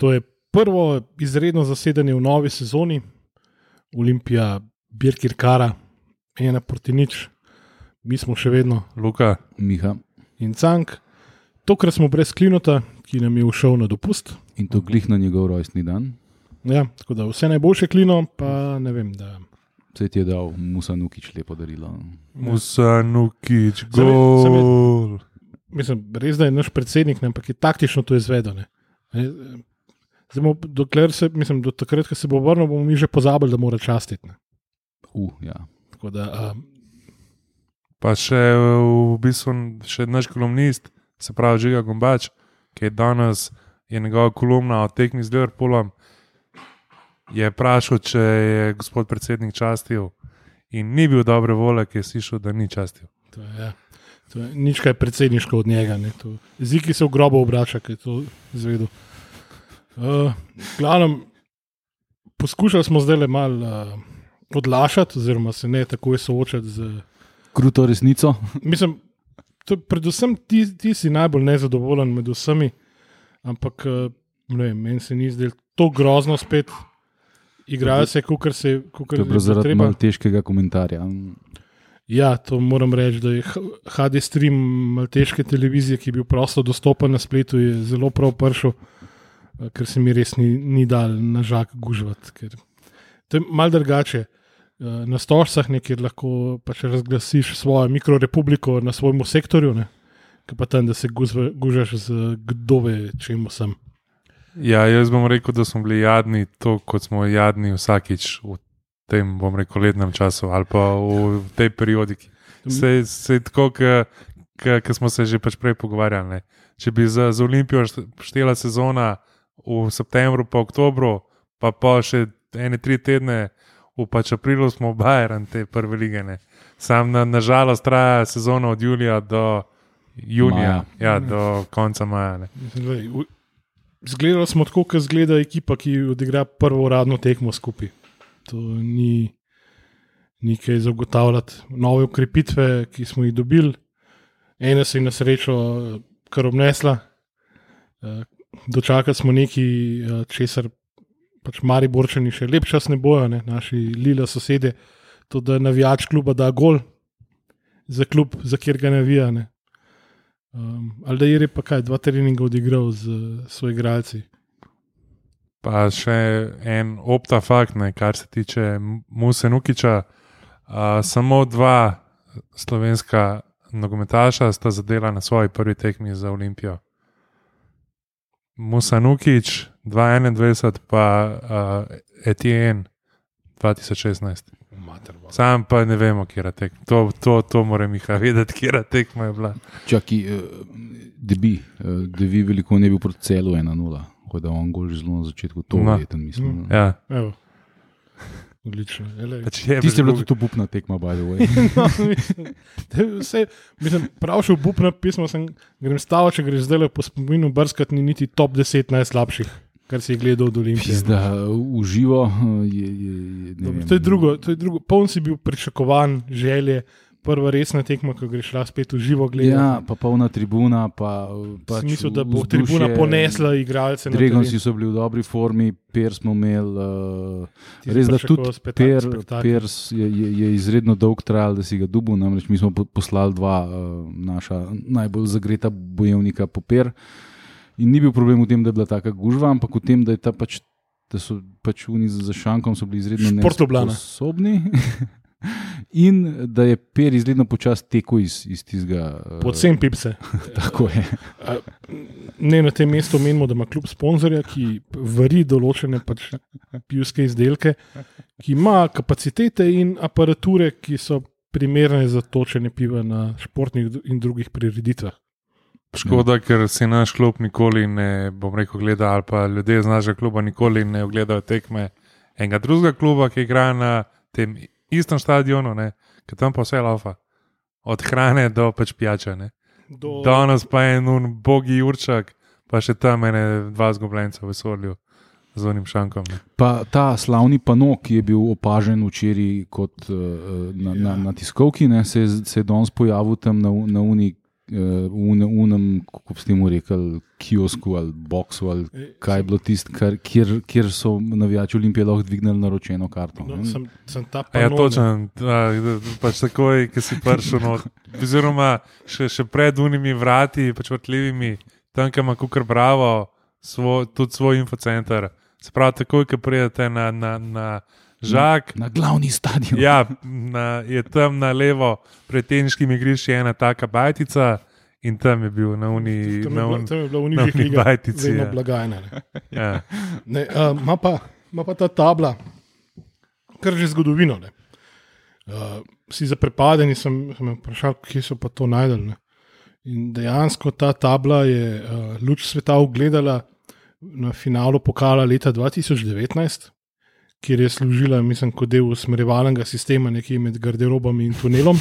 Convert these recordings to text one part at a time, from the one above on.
to je prvo izredno zasedanje v novi sezoni, Olimpija, Birkir Kara, ena proti nič, mi smo še vedno Luka, Miha. in Cank. Tokrat smo brez Klinota, ki nam je ušel na dopust. In to glih na njegov rojstni dan. Ja, tako da vse najboljše Klino, pa ne vem. Da, Se ti je dal Musa Nukič lepo darilo. Musa, Nukič, Sem je- sem je- gol. mislim, res da je naš predsednik, ne, ampak je taktično to izvedel. ne. Zdaj, dokler se, mislim, do takrat, ko se bo vrnil, bomo mi že pozabili, da mora častiti. ne. Uh, ja. Tako da, um, Pa še v bistvu še naš kolumnist, se pravi Žiga Gombač, ki je danes je njegova kolumna o tekmi z Liverpoolom, je vprašal, če je gospod predsednik častil. In ni bil dobre volje, ki je slišal, da ni častil. to je, ja, to je nič kaj predsedniško od njega. ne, to- Ziki se v grobo obrača, ki je to izvedel. Uh, glavnem, poskušali smo zdaj le malo uh, odlašati, oziroma se ne takoj soočati z. Kruto resnico. Mislim, to, je predvsem ti, ti si najbolj nezadovoljen med vsemi, ampak eh, ne vem, meni se ni zdelo to grozno spet. Igrajo se, kot se To kot je bilo zaradi malo težkega komentarja. Ja, to moram reči, da je HD stream malteške televizije, ki je bil prosto dostopen na spletu, je zelo prav prišel, eh, ker se mi res ni, ni dal na žak gužvati. To je mal drugače. Eh, Na stožcah, ne, kjer lahko pač razglasiš svojo mikrorepubliko na svojem sektorju, ne, ki pa tam, da se guzve- gužaš z kdo ve, čemu sem. Ja, jaz bom rekel, da smo bili jadni, to kot smo jadni vsakič v tem, bom rekel, letnem času ali pa v tej periodiki. Se, se tako, kot smo se že pač prej pogovarjali. Ne. Če bi za, za Olimpijo št- štela sezona v septembru, pa oktobru, pa pa še ene tri tedne, v pač aprilu smo Bajern te prve lige. Ne. Sam na, nažalost traja sezona od julija do junija, Maja. ja, do konca maja. Ne. V- Zgledali smo tako, kot zgleda ekipa, ki odigra prvo uradno tekmo skupaj. To ni, ni kaj zagotavljati. Nove ukrepitve, ki smo jih dobili, ena se je na srečo eh, kar obnesla. Dočakali smo nekaj, eh, česar pač mari borčani še lep čas ne bojo, ne? naši lila sosede. To, da navijač kluba da gol za klub, za kjer ga navija. Ne? Um, ali da je pa kaj, dva treninga odigral z svojimi igralci. Pa še en opta fakt, ne, kar se tiče Musa Nukiča. Uh, samo dva slovenska nogometaša sta zadela na svoji prvi tekmi za Olimpijo. Musa Nukič 2021, pa uh, Etienne 2016. Sam pa ne vemo, kje je tekma. To, to, to mora Miha vedeti, kje je tekma je bila. Čaki, uh, debi, uh, debi veliko ne bil proti celu 1-0. Ko da on gol že zelo na začetku, to No. je ten mislim. Ja. Evo. Odlično. Pač je bilo tudi obupna tekma, by the way. no, mislim, vse, mislim, prav še obupno pismo sem, grem stavo, če greš zdaj po spominu brskati, ni niti top 10 najslabših, kar si gledal od Olimpije. Pizda, uživo uh, je. je, je vem. To je drugo, to je drugo. Poln si bil pričakovan, želje, prva resna tekma, ko greš la spet v živo gledati. Ja, pa polna tribuna. Pa, pač Mislil, da bo vzdušje. tribuna ponesla igralce. teren. so bili v dobri formi, Per smo imeli. Uh, res da tudi Per, spektakel. per s- je, je, je izredno dolg trajal, da si ga dubu. Namreč mi smo po- poslali dva uh, naša najbolj zagreta bojevnika po Per. In ni bil problem v tem, da je bila taka gužva, ampak v tem, da, je ta pač, da so pač oni za šankom bili izredno nesposobni. In da je Per izredno počasi tekel iz, iz tistega. Uh, Predvsem pipse. Tako je. Ne na tem mestu menimo, da ima kljub sponzorja, ki vari določene pač pivske izdelke, ki ima kapacitete in aparature, ki so primerne za točenje piva na športnih in drugih prireditvah. Škoda, ker si naš klub nikoli ne, bom rekel, gleda, ali pa ljudje iz našega kluba nikoli ne ogledajo tekme enega drugega kluba, ki igra na tem istem stadionu, ne, ker tam pa vse laufa. Od hrane do pač pijače. Ne. Do, Danes pa je en bogi určak, pa še tam ene dva zgubljenca v vesolju z unim šankom. Ne. Pa ta slavni pano, ki je bil opažen včeraj kot, uh, na, na, Ja. na tiskovki, ne, se, je- se je danes pojavil tam na, na uni uh, unem, unem, kako bi s tem rekel, kiosku ali boksu ali kaj je bilo tisto, kjer, kjer so navijači Olimpije lahko dvignili naročeno karto. No, sem, sem ta A Ja, točen, da, da, pač takoj, ki si prišel, no, oziroma še, še pred unimi vrati, pač vrtljivimi, tam, ki ima kukar bravo, svo, tudi svoj infocenter. Se pravi, takoj, ko pridete na, na, na žak, Na glavni stadion. ja, na, je tam na levo, pred teniškim igriščem, ena taka bajtica in tam je bil na uni. Tam je Na bila- un, tam je bila v na nižjih uni ligah bajtici, vedno ja. blagajna. ne. ja. Ne, a, Ima pa, ima pa ta tabla, kar že zgodovino. ne. Uh, vsi zaprepadeni sem, sem vprašal, kje so pa to najdel. Ne. In dejansko ta tabla je uh, luč sveta ugledala na finalu pokala leta 2019, kjer je služila, mislim, kot del usmerjevalnega sistema, nekje med garderobami in tunelom.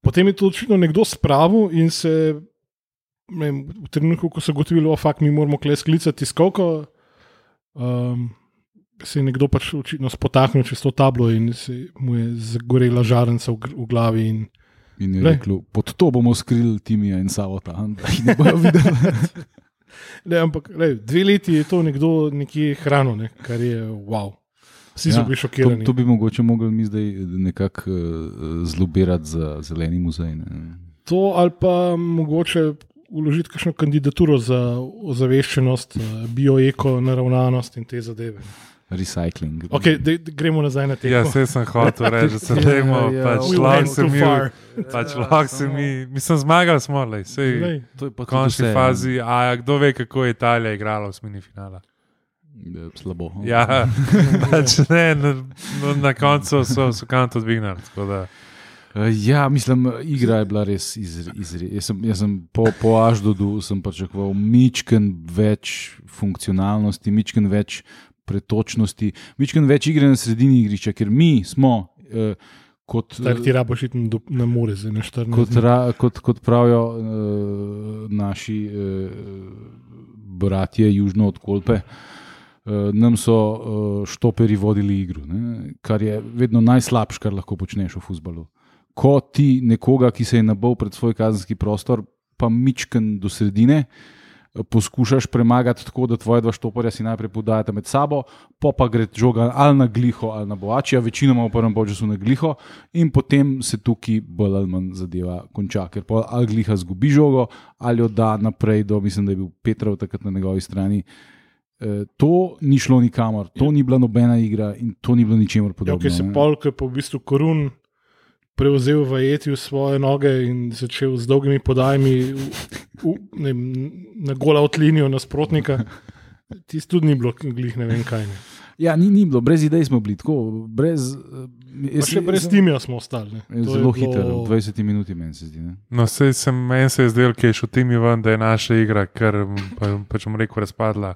Potem je to očitno nekdo spravil in se vem, v trenutku, ko so gotovili, da mi moramo kle sklicati tiskovko, um, se je nekdo pač očitno spotaknil čez to tablo in se mu je zagorela žarenca v, v glavi. In, In je rekel, pod to bomo skrili Timija in Savota, da jih ne bojo videli. ne, ampak lej, dve leti je to nekdo nekje hranil, ne, kar je wow. Vsi so Ja, bili To, šokirani. to bi mogoče mogli mi zdaj nekako uh, zlobirati za zeleni muzej. Ne? To ali pa mogoče uložiti kakšno kandidaturo za ozaveščenost, eh, bioeko, naravnanost in te zadeve. Recycling. Okay, dej, dej, gremo nazaj na te. ja, vse sem hotel reči, da se Ja, temo, ja, pač we lahko went se too mi. Pač lahko se mi, mislim, zmagali smo, lej, sej, Glej, To je pa v končni fazi. A ja, kdo ve, kako je Italija igrala v smini finala? Ne. Slabo. Ja, pač ne, na, no, na koncu so, so kanto dvignili. tako da. Uh, ja, mislim, igra je bila res izredna. Jaz sem, jaz sem po, po Aždodu sem pričakoval mičken več funkcionalnosti, mičken več pretočnosti, mičken več igre na sredini igrišča, ker mi smo. Uh, Kot, Tak ti raboš iti na more, zdaj na 14 kot, ra, kot, kot pravijo uh, naši uh, bratje južno od Kolpe, uh, nam so uh, štoperi vodili igro, ne? kar je vedno najslabše, kar lahko počneš v futbalu. Ko ti nekoga, ki se je nabal pred svoj kazenski prostor, pa mičken do sredine. eh, Poskušaš premagati tako, da tvoje dva štoporja si najprej podajate med sabo, pa pa gre žoga ali na gliho ali na boačija, večinoma v prvem času na gliho, in potem se tukaj bolj ali manj zadeva konča, ker ali gliha zgubi žogo ali jo da naprej do, mislim, da je bil Petrov takrat na njegovi strani. To ni šlo nikamor, to ni bila nobena igra in to ni bilo ničemer Ja, podobnega. ki se ne. pol, ko je pa v bistvu korun prevzel vajeti v svoje noge in začel z dolgimi podajami v, v, ne, na gola od linijo nasprotnika. Tisto tudi ni bilo, glih ne vem kaj. Ne. Ja, ni, ni bilo, brez idej smo bili, tako, brez. eh, Pa še brez timija smo ostali. Je zelo bilo- hiter, v 20 minuti meni se zdi. Ne? No, sej sem, meni se je zdelo, ki je šel tim ven, da je naša igra, ker pa, pač bom rekel, razpadla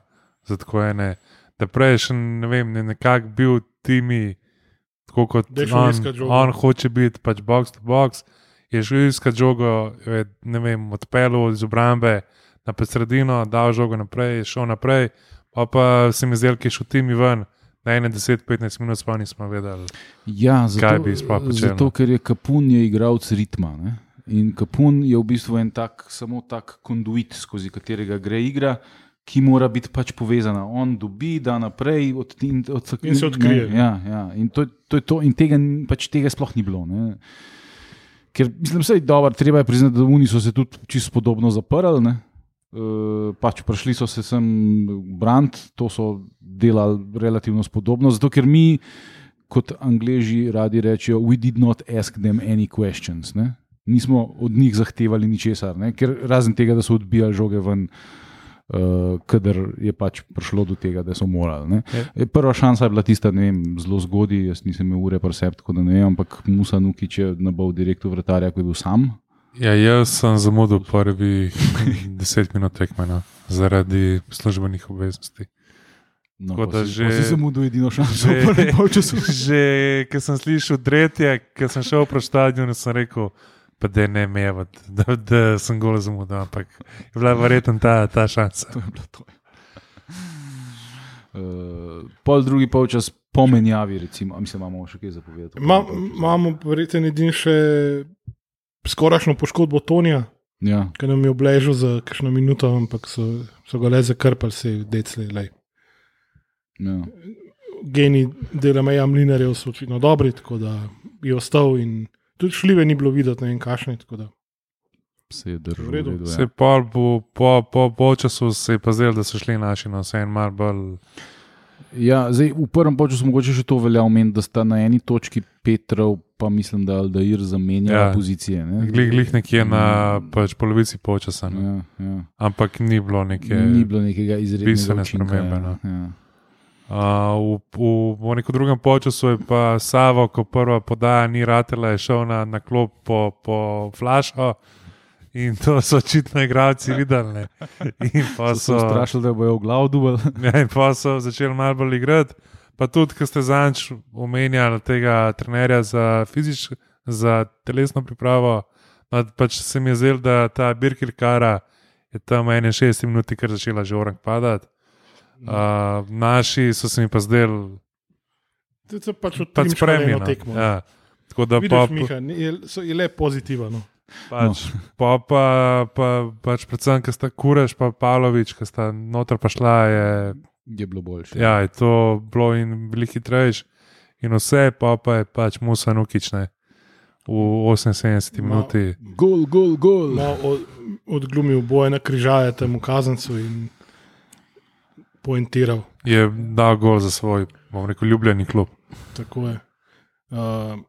za tako ene. Da prej še ne vem, ne, nekako bil timi, tako kot on, on hoče biti, pač box to box. Je šel iskat žogo, je, ne vem, odpeljal iz obrambe na sredino, dal žogo naprej, je šel naprej, pa, pa se mi zdelo, ki je šel timi ven. Na 10-15 minut sploh nismo vedeli. Ja, zato, Kaj bi sploh počel, zato no? ker je Kapun je igralec ritma. Ne? In Kapun je v bistvu en tak, samo tak konduit, skozi katerega gre igra, ki mora biti pač povezana. On dobi, da naprej od, in, od, In se odkrije. Ne, ja, ja. In, to, to to, in tega, pač tega sploh ni bilo. Ne? Ker mislim, da je dobro, treba je priznati, da oni so se tudi čisto podobno zaprli. Ne? Uh, pač prišli so se sem brant, to so delali relativno spodobno, zato ker mi, kot angliži, radi rečejo, we did not ask them any questions. Ne? Nismo od njih zahtevali ničesar, ne? ker razen tega, da so odbijali žoge ven, uh, kadar je pač prišlo do tega, da so morali. ne. Ja. E, Prva šansa je bila tista, ne vem, zelo zgodaj, jaz nisem imel ure presep, tako da ne vem, ampak Musa Nukič je nabal direktor vratarja, ko je bil sam. Ja, jaz sem zamudil prvih 10 minut tekme no, zaradi službenih obveznosti. No, Tako da si- že- si zamudil edino šanso Že, v prvem polčasu. že ko sem slišal tretje, ko sem šel proti stadionu, sem rekel, pa da ne mevat, da, da sem golo zamudil, ampak je bila verjetno ta, ta šansa. To je bilo to. Uh, pol drugi polčas po menjavi, recimo, a mislim, imamo še kaj zapovedati. Ma- Imamo verjetno edin še skorajšno poškodbo Tonija, Ja. ki nam je obležal za kakšno minuto, ampak so, so ga le zakrpali, se je decli. lej. Ja. Geni dela meja mlinarjev so očitno dobri, tako da je ostal in tudi šljive ni bilo videti, ne vem, kašne. da. Se je držal. Redu, Se ja. pol bo, po, po, po času se je pa zdelo, da so šli naši na vse en mal bolj. Ja, zdaj, v prvem času mogoče še to velja omeniti, da sta na eni točki Petrov, pa mislim, da Aldair zamenja Ja. ja. pozicije. Ne? Glih, glih nekje na Mm. pač polovici počasa. ne. Ja, ja. Ampak ni bilo neke. Ni bilo nekega izrednega bistvene učinka, spremembe, ja, no. Ja. Uh, v, v, v nekem drugem času je pa Savo, ko prva podaja ni ratela, je šel na, na klop po, po flašo. In to so očitno igralci videli. In pa So so, se strašili, da bojo v glavu dubali. ja, in pa so začeli malo bolj igrati. Pa tudi, ko ste zanč omenjali tega trenerja za, fizič, za telesno pripravo, pač se mi je zdelo, da ta Birkir Kara je tam 61 minut, ker začela že orang padati. Uh, naši so se mi pa zdeli To je pač od pač spremljeno. tekmo. Ja. Tako da Vidiš, pa, Miha, je, so- je le pozitivno. No. pač, pa, pa, pa pač predvsem, ker sta Kureš pa Pavlović, ki sta noter pa šla, je, Je bilo boljše. ja, je to bilo in bili hitrejši. In vse, pa, pa je pač Musa Nukične v 78 Ma- minuti. Gol, gol, gol. Malo od, odglumil boje na križaje temu kazancu in poentiral. Je dal gol za svoj, bom rekel, ljubljeni klub. Tako je. Uh,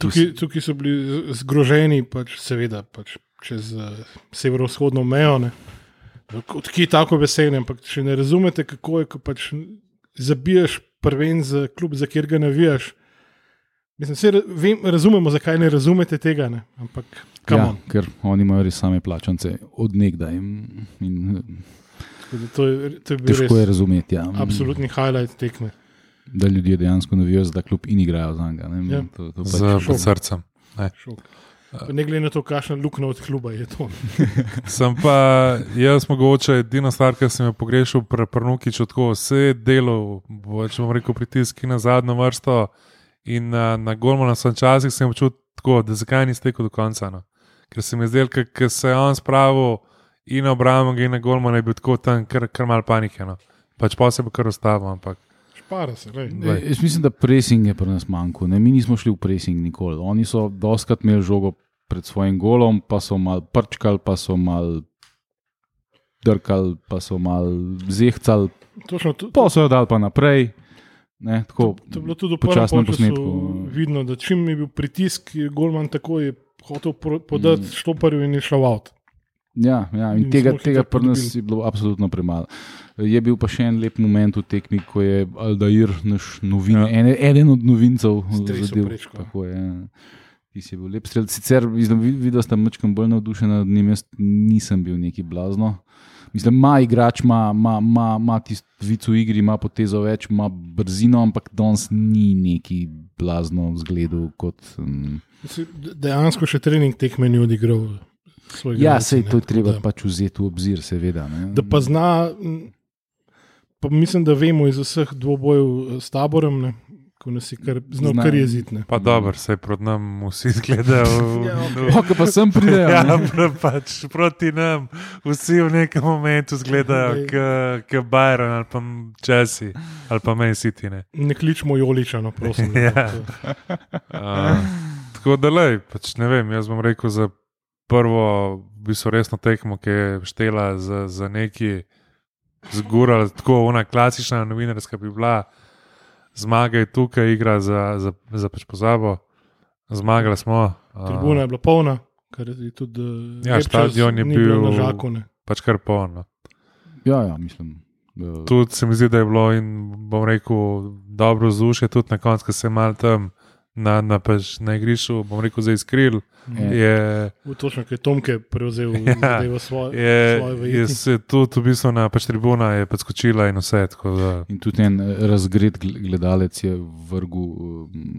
tukaj, tukaj so bili zgroženi, pač, seveda, pač čez uh, severovzhodno mejo. Ne. Odkje tako besedne, ampak če ne razumete, kako je, ko pač zabiješ prven za klub, za kjer ga navijaš. Mislim, vse vem, razumemo, zakaj ne razumete tega, ne? ampak Ja, on. ker oni imajo res same plačance od nekdaj. In, in To je, to je bil težko je res razumeti. Ja. absolutni highlight tekme. Da ljudje dejansko navijajo za klub in igrajo za njega. ne. Ja. To, to pač, Z šok. pod srcem. Šok. Pa Ne glede na to, kakšna luknja od kluba je to. Sem pa jaz mogoče edina stvar, ki sem jo pogrešal pri Prnukiču, tako vse delo, če bom rekel, pritiski na zadnjo vrsto in na, na Golmana sem včasih sem občutil tako, da zakaj ni stekel do konca. No? Ker se mi je zdelo, ker se je on spravil in na obrambo in na Golmana je bil tako tam kar, kar mal panike. No? Pač pa se bo kar ustavil, ampak Špara se, lej. E, Jaz mislim, da pressing je pri nas manjko. Ne? Mi nismo šli v pressing nikoli. Oni so doskrat imeli žogo pred svojim golom, pa so mal prčkali, pa so mal drkali, pa so mal zehcali, Točno, to, pa so jo dali pa naprej. Ne, tako, To je bilo tudi v prvem počasnem posnetku vidno, da čim je bil pritisk, je Golman takoj hotel pro- podati mm. štoparju in je šel avt. Ja, ja, in In tega, tega pri nas je bilo absolutno premalo. Je bil pa še en lep moment v tekmi, ko je Aldair, naš novin, Ja. ene, eden od novincev, zadev. Tako je. ja. Ti si bil lep strel. Sicer videl, da sta mečkam bolj navdušena nad njim, jaz nisem bil neki blazno. Mislim, ima igrač, ima, ima, ima, ima tisti vic v igri, ima potezo več, ima brzino, ampak danes ni neki blazno zgledu kot. Um, Dejansko še trening tekme ni odigral. Ja, sej ne, to je treba da- pač vzeti v obzir, seveda. Ne. Da pa zna, pa mislim, da vemo iz vseh dvobojev s taborem, ne, ko nas je kar znal Zna. kar jezitne. pa dobro, se proti nam vsi gledajo. Ja, O, ko pa sem pridejo. Ja, ne. pr- pač proti nam, vsi v nekem momentu izgledajo kot Bajron ali pa Česi ali pa meni sitine. Ne kličemo Joliča, no, prosim. ne, Ja. to- Uh, tako da, lej, pač ne vem, jaz bom rekel za prvo, bi so resno tekmo, ki je štela za, za neki zgurala, tako ona klasična novinarska bi bila. Zmaga je tukaj, igra za, za, za pač pozabo. Zmagali smo. Uh, Tribuna je bila polna, kar je tudi. eh, Ja, štadion je bil- na žaku. Ne. Pač kar polno. Ja, ja, mislim. da- Tudi se mi zdi, da je bilo in bom rekel, dobro vzdušje, tudi na koncu, ko se je mal tam na, na, pač, na igrišču, bom rekel, zaiskril. Ja. Je, V Točno, ki je Tomke prevzel Ja, zadevo svoje. je, je se tudi v bistvu na pač tribuna je podskočila in vse. tako Da, In tudi en eh, razgret gl- gledalec je vrgel.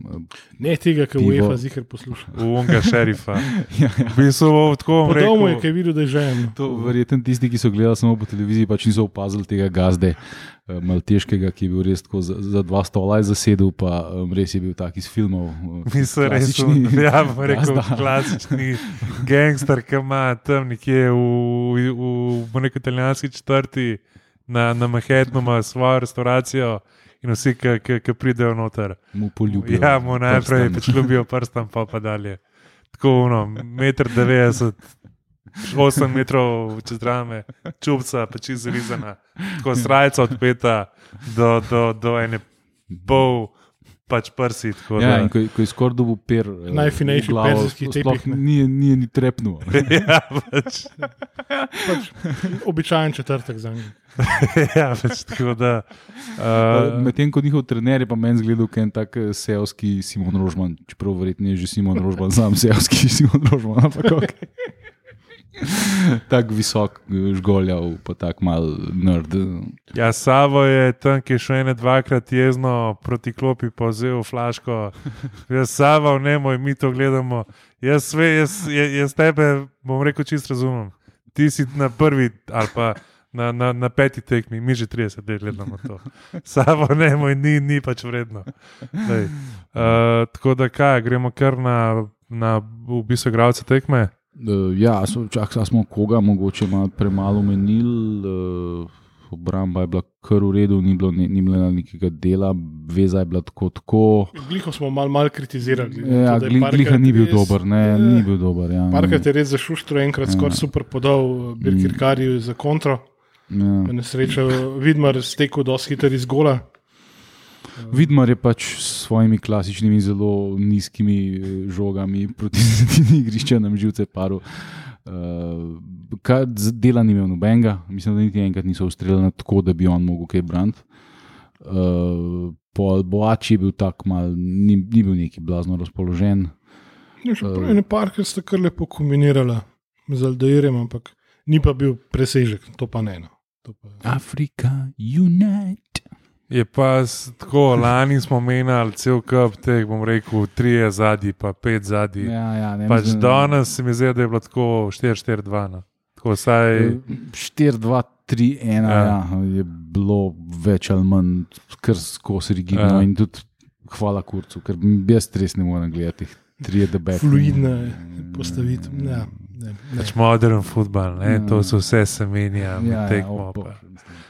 Um, Ne tega, ki. UEFA zihar posluša. v unga šerifa. ja, ja. V bistvu, tako bom Po domu je, ki je videl, da je žen. To verjetno tisti, ki so gledali samo po televiziji, pač niso opazili tega gazde, eh, malteškega, ki je bil res tako za, za dva stola zasedel, pa um, res je bil tak iz filmov. eh, Mislim, res, klasični ja, bom rekel, gazda. Klasični gangster, ki ima tam nekje v, v, v, neki italijanski četrti na, na Manhattnu ima svojo restauracijo in vsi, ki- ki ki pridejo noter. Mu poljubijo. Ja, mu najprej prstan. pač ljubijo prstam, pa pa dalje. Tako uno, 1,90 m, 8 metrov čez rame, čupca, pač izrezana, tako srajca odpeta do, do, do ene pol pač prsi. tako Ja, da- ko, ko je skoraj dobil per. eh, Najfinejši sploh tepih. Ni, ni, ni trepnil. ja, pač, Pač, običajen četrtek za njim. ja, pač tako da. Uh, Medtem ko njihov trener je pa meni zgledal, kot en tak seovski Simon Rožman, čeprav verjetno je že Simon Rožman, sam seovski Simon Rožman. ampak okej. tak visok, eh, žgoljav, pa tak mal nerd. ja, Savo je tam, ki je še ene dvakrat jezno proti klopi povzel flaško. Jaz, Savo, ne moj, mi to gledamo. Jaz, sve, jaz, jaz, jaz tebe, bom rekel, čist razumem. Ti si na prvi ali pa. Na, na, na peti tekmi, mi že 30 let gledamo to. Samo ne, moj, ni, ni pač vredno. Uh, tako da, kaj, gremo kar na, na v bistvu igralce tekme. Uh, ja, so, čak, smo koga, mogoče malo premalo menili. Uh, obramba je bila kar v redu, ni bilo, ni, ni bilo nekega dela, veza je bila tako. tako. Gliho smo malo mal kritizirali. glede na Ja, je gli, gliha ni bil res- dober, ne, Ja. ni bil dober. Ja, Parkrat je res zašuštro, enkrat Ja. skoraj super podal Birkirkarju za kontro. ja. Na srečo Vidmar stekel dosti hitro iz gola. Vidmar je pač s svojimi klasičnimi, zelo nizkimi eh, žogami proti sredini igrišča nam živce paru. Uh, kaj, z- dela ni imel nobenega, mislim, da niti enkrat niso ustreljali tako, da bi on mogel kaj braniti. Uh, Pol Boači je bil tak mal, ni, ni bil neki blazno razpoložen. Ja, še Eh. prav, ene parke sta kar lepo kombinirala z Aldeirem, ampak ni pa bil presežek, to pa ne. No. Pa, Afrika, unite. Je pa tako, lani smo menjali cel kup teh, bom rekel, tri zadnji, pa pet zadnji. Ja, Ja, ja, ne, pač mislim, danes se mi zdi, da je bilo tako 4-4-2. No. Tako vsaj, 4, 2, 3, 1 Ja. ja. je bilo več ali manj, kar skozi rigidno. Ja. Ja. In tudi hvala kurcu, ker jaz res ne morem gledati. Fluidna postavitev. Ja, ne, ne. pač modern futbal, ne, Ja. to so vse semenja, Ja, ja, tekmo. o, pa. bože, mislim, pa,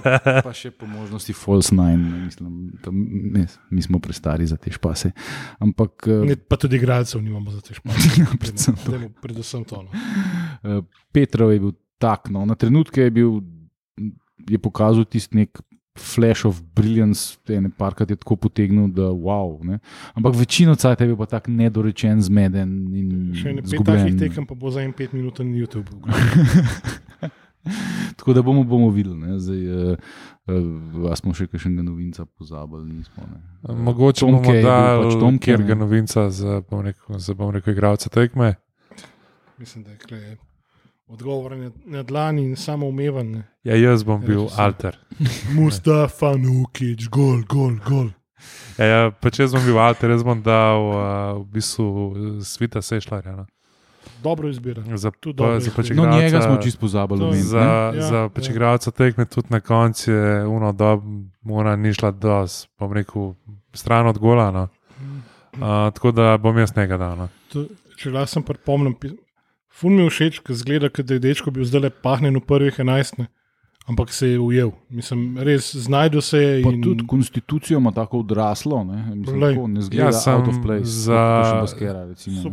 pa, še po možnosti false nine. Mislim, da mi, mi smo prestari za te špase. Ampak eh, Ne, pa tudi igralcev nimamo za te špore. predvsem to. Dajmo Predvsem to. No. eh, Petrov je bil tak. No. Na trenutke je bil, je pokazal tisti nek. Flash of brilliance, ene parkrat je tako potegnil, da wow. Ne? Ampak večino cajt je bil pa tako nedorečen, zmeden Še ne pet takih tekem, pa bo za en pet minut na YouTubu. Tako da bomo, bomo videli. ne. Zdaj, uh, uh, smo še kakšnega novinca pozabili, nismo. Ne. Mogoče Tomke bomo je bil dali pač Tomke, kjer ne. ga novinca za, bom rekel, za bom rekel, igralce tekme. Mislim, da je kle, odgovor na, na dlani in samo umevan. ne. Ja, jaz bom bil Rekel sem. alter. Mustafa Nukič, gol, gol, gol. Ja, ja, pa če jaz bom bil alter, jaz bom dal uh, v bistvu svita sešljarja. No. Dobro izbira. Za, Tudi pa, dobro za pač izbira. No, njega smo čisto pozabili. Za, ja, za pač ja. igralca tekme tudi na koncu je uno, da mora ni šla dos, bom rekel, stran od gola. No. Uh, tako da bom jaz njega dal. No. To, če lahko sem pripomnim, fun mi je všeč, ker zgleda, kot da je dečko bil zdaj le pahnen v prvih enajstih, ampak se je ujel. Mislim, res znajdu se je. Pa in- tudi konstitucijo ima tako odraslo, ne, Mislim, tako, ne zgleda Ja, out of place. za- Baskera.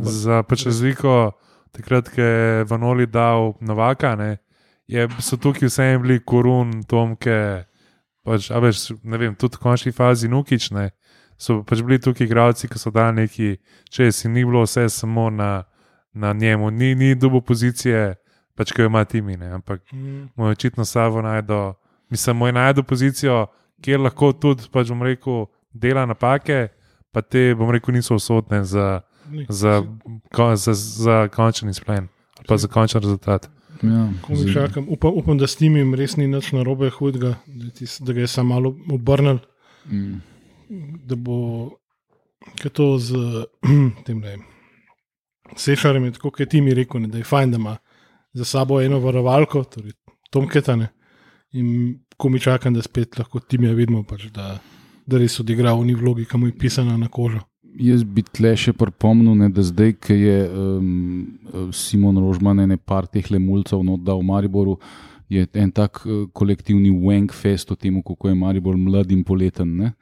Za pač razliko, takrat, ko je Vanoli dal Novaka, ne, je, so tukaj vse bili korun, tomke, pač, a veš, ne vem, tudi v končni fazi nukič. Ne, so pač bili tukaj igralci, ki so dali neki, če si ni bilo vse samo na, na njemu, ni, ni dobo pozicije, pač ki jo ima timi, ne, ampak Mm, moj očitno Savo najdo, mislim, moj najdo pozicijo, kjer lahko tudi, pač bom rekel, dela napake, pa te, bom rekel, niso usodne za. Za, ko, za, za končni izplen ali pa za končni rezultat. Ja, čakam. Upam, upam, da s njim res ni nič narobe hudega, da, tis, da ga je samo malo obrnil, Mm. da bo to z tem Sešarjem je tako, kot je ti mi rekel, ne, da je fajn, da ima za sabo eno varovalko, torej Tomketane. In ko mi čakam, da spet lahko tim je vidimo, pač, da, da res odigra v ni vlogi, ki mu je pisana na kožo. Jaz bi tle še pripomnil, ne, da zdaj, ki je um, Simon Rožman ene par teh lemulcev oddal v Mariboru, je en tak uh, kolektivni wank fest o tem, kako je Maribor mlad in poleten. Ne.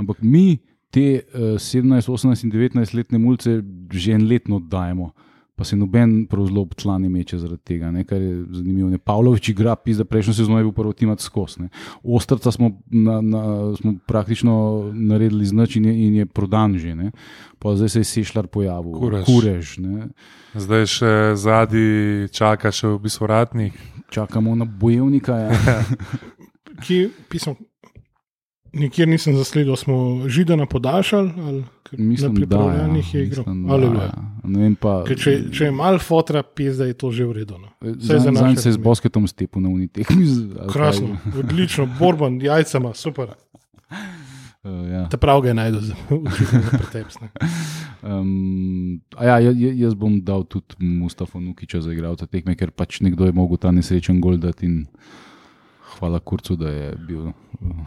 Ampak mi te uh, 17, 18 in 19 letne mulce že en letno oddajemo. Pa se noben zelo član ne meče zaradi tega, ne, kar je zanimivo. Ne. Pavlović igra, pisa, prejšnjo sezono je bil prvi timat skos. Ne. Ostrca smo, na, na, smo praktično naredili znač in, in je prodan že. Ne. Pa zdaj se je sešljar pojavil, Kurež. kurež ne. Zdaj še zadnji čaka, še v bistvu ratnik. Čakamo na bojevnika. Ja. Ki, pismo, nikjer nisem zasledil, smo židana podaljšali. Ali, Mislim, da pripravljanjih ja. je igral. Mislim, da, Aleluja. ja. Pa. Ker Če, če je malo fotra, pizda je to že. No. Vsaj za Zanj se je z razmere. bosketom stepil na unitek. Krasno, odlično, borban, jajcema, super. Uh, ja. Te prav ga je najdel za pretepsne. Um, ja, ja, ja- jaz bom dal tudi Mustafa Nukiča za igralca tekme, ker pač nekdo je mogel ta nesrečen gol dati in hvala Kurcu, da je bil uh,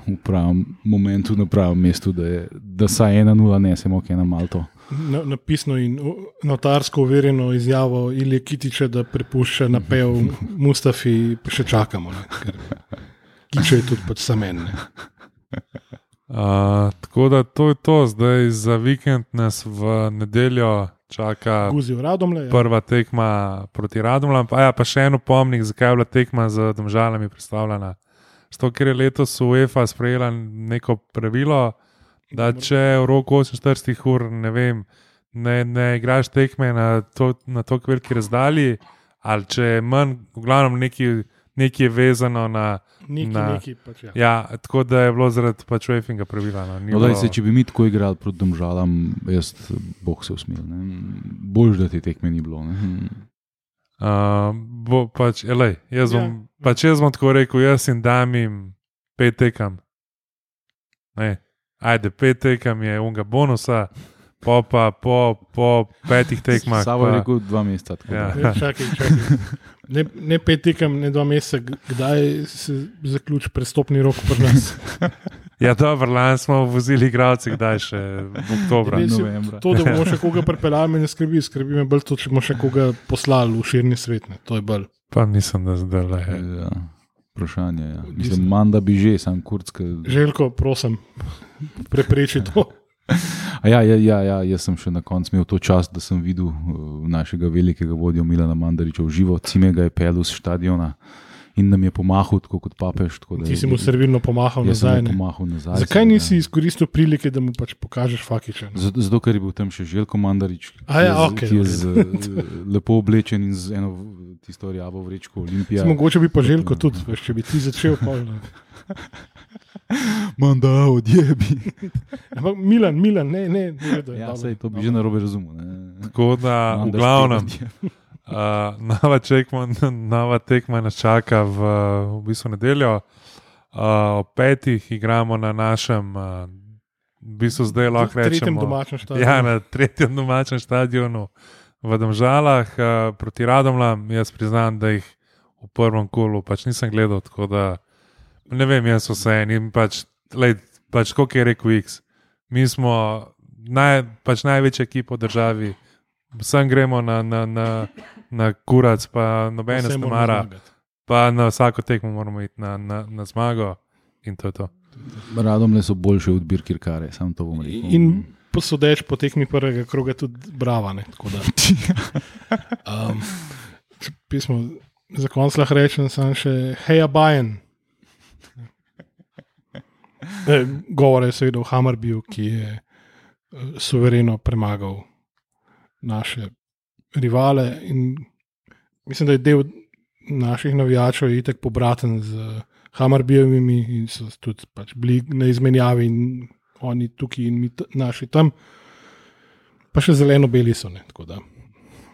v pravem momentu na pravem mestu, da, je, da saj 1-0 nesemo, ok, na Malto. Na, napisno in notarsko uverjeno izjavo Ilije Kitiča, da prepušča napev Mustafi, pa še čakamo. Ne, Kiče je tudi pač samen. Ne. Uh, tako da to je to, zdaj za vikend nas v nedeljo čaka Guzi v Radomle. Ja. prva tekma proti Radomljam. Pa, ja, pa še en upomnik, zakaj je bila tekma z Domžalami predstavljena. Zato, ker je letos UEFA sprejela neko pravilo, da če v roku 48 ur ne, vem, ne, ne igraš tekme na to, na to veliki razdalji, ali če je manj, v glavnem nekaj, nekaj je vezano na. Neki, na- neki pač, ja. Ja, tako da je bilo zaradi pač UEFA pravila. No, ni No, daj, bilo- se, če bi mi tako igrali proti domžalam, jaz boh se usmil. Bolj, da te tekme ni bilo. Ne? Uh, bo pač, elej, jaz, Ja. bom, pač jaz bom tako rekel, jaz in dam jim pet tekam. Ne, ajde, pet tekam je unga bonusa, po, pa, po, po petih tekmah. Sabo je pa- rekel dva meseca. tako Ja. Ne, čakaj, čakaj. Ne, ne pet tekem, ne dva meseca, kdaj se zaključi prestopni rok pri nas. Ja, dobro, lani smo vozili igralce, kdaj še v oktobru. Novembra. To, da bomo še koga pripeljali, me ne skrbi, skrbi me bolj to, če bomo še koga poslali v širni svet. Ne. To je bolj. Pa mislim, da zdaj le. Ja, vprašanje je. Ja. Mislim- manj da bi že, sam kurcka. Željko, prosim, prepreči to. Ja, ja, ja, ja, jaz sem še na koncu imel to čast, da sem videl uh, našega velikega vodjo Milana Mandariča v živo, cime ga je pel z stadiona in nam je pomahal, tako kot papež. Tako Ti si mu servilno pomahal sem nazaj. pomahal nazaj. Zakaj seveda. nisi izkoristil prilike, da mu pač pokažeš fakiče? Zato, zato, ker je bil tam še Željko Mandarič, ki A ja, je, okej, ki je z, eh, lepo oblečen in z eno tisto rjavo vrečko Olimpija. Ja. Mogoče bi pa želko tudi, veš, če bi ti začel. Pol, ne. Manda, odjebi. Ampak Milan, Milan, ne, ne, ne redo, Ja, sej, to bi dobro. že narobe razumel. ne. Tako da, v Mandarič glavnem. Uh, nova, tekma, nova tekma nas čaka v, v bistvu nedeljo. Uh, ob petih igramo na našem, uh, v bistvu zdaj lahko tretjem rečemo, domačem stadionu. ja, na tretjem domačem stadionu v Domžalah uh, proti Radomljam. Jaz priznam, da jih v prvem kolu pač nisem gledal, tako da ne vem, jaz vse en in pač, lej, pač kot je rekel X. Mi smo naj, pač največja ekipa v državi, vsem gremo na, na, na, na kurac, pa nobene moramo mara, pa na vsako tekmo moramo iti na, na, na zmago in to je to. Radom le so boljše od Birkirkare, sam to bom rekel. In posodeč po tekmi prvega kroga tudi brava. Ne, tako da. um, pismo, za konc lahko rečem samo še Heja Bajen. Eh, Govore je seveda o Hammerbiju, ki je eh, suvereno premagal naše rivale. In mislim, da je del naših navijačev itek pobraten z Hammerbijevimi in so tudi pač bili na izmenjavi, in oni tukaj in mi naši tam. Pa še zeleno-beli so, ne, tako da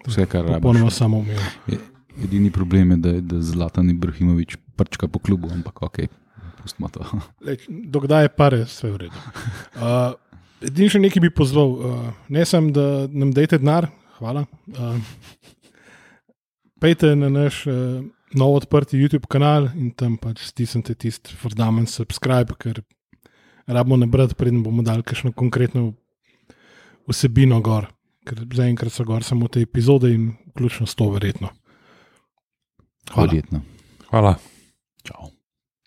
Vse, kar popolnoma rabiš. samoumevno. Edini problem je, da, da Zlatan Ibrahimovič prčka po klubu, ampak ok, pustimo to. Lej, Dokdaj je pare, vse v redu. Uh, Edini še nekaj bi pozval, uh, ne sem, da nam dajte denar, hvala. Uh, Pejte na naš uh, nov odprti YouTube kanal in tam pač stisnite tisti vrdamen subscribe, ker rabimo nabrati, preden bomo dali kakšno konkretno vsebino gor, ker zaenkrat so gor samo te epizode in vključno s to, verjetno. Hvala. Verjetno. Hvala.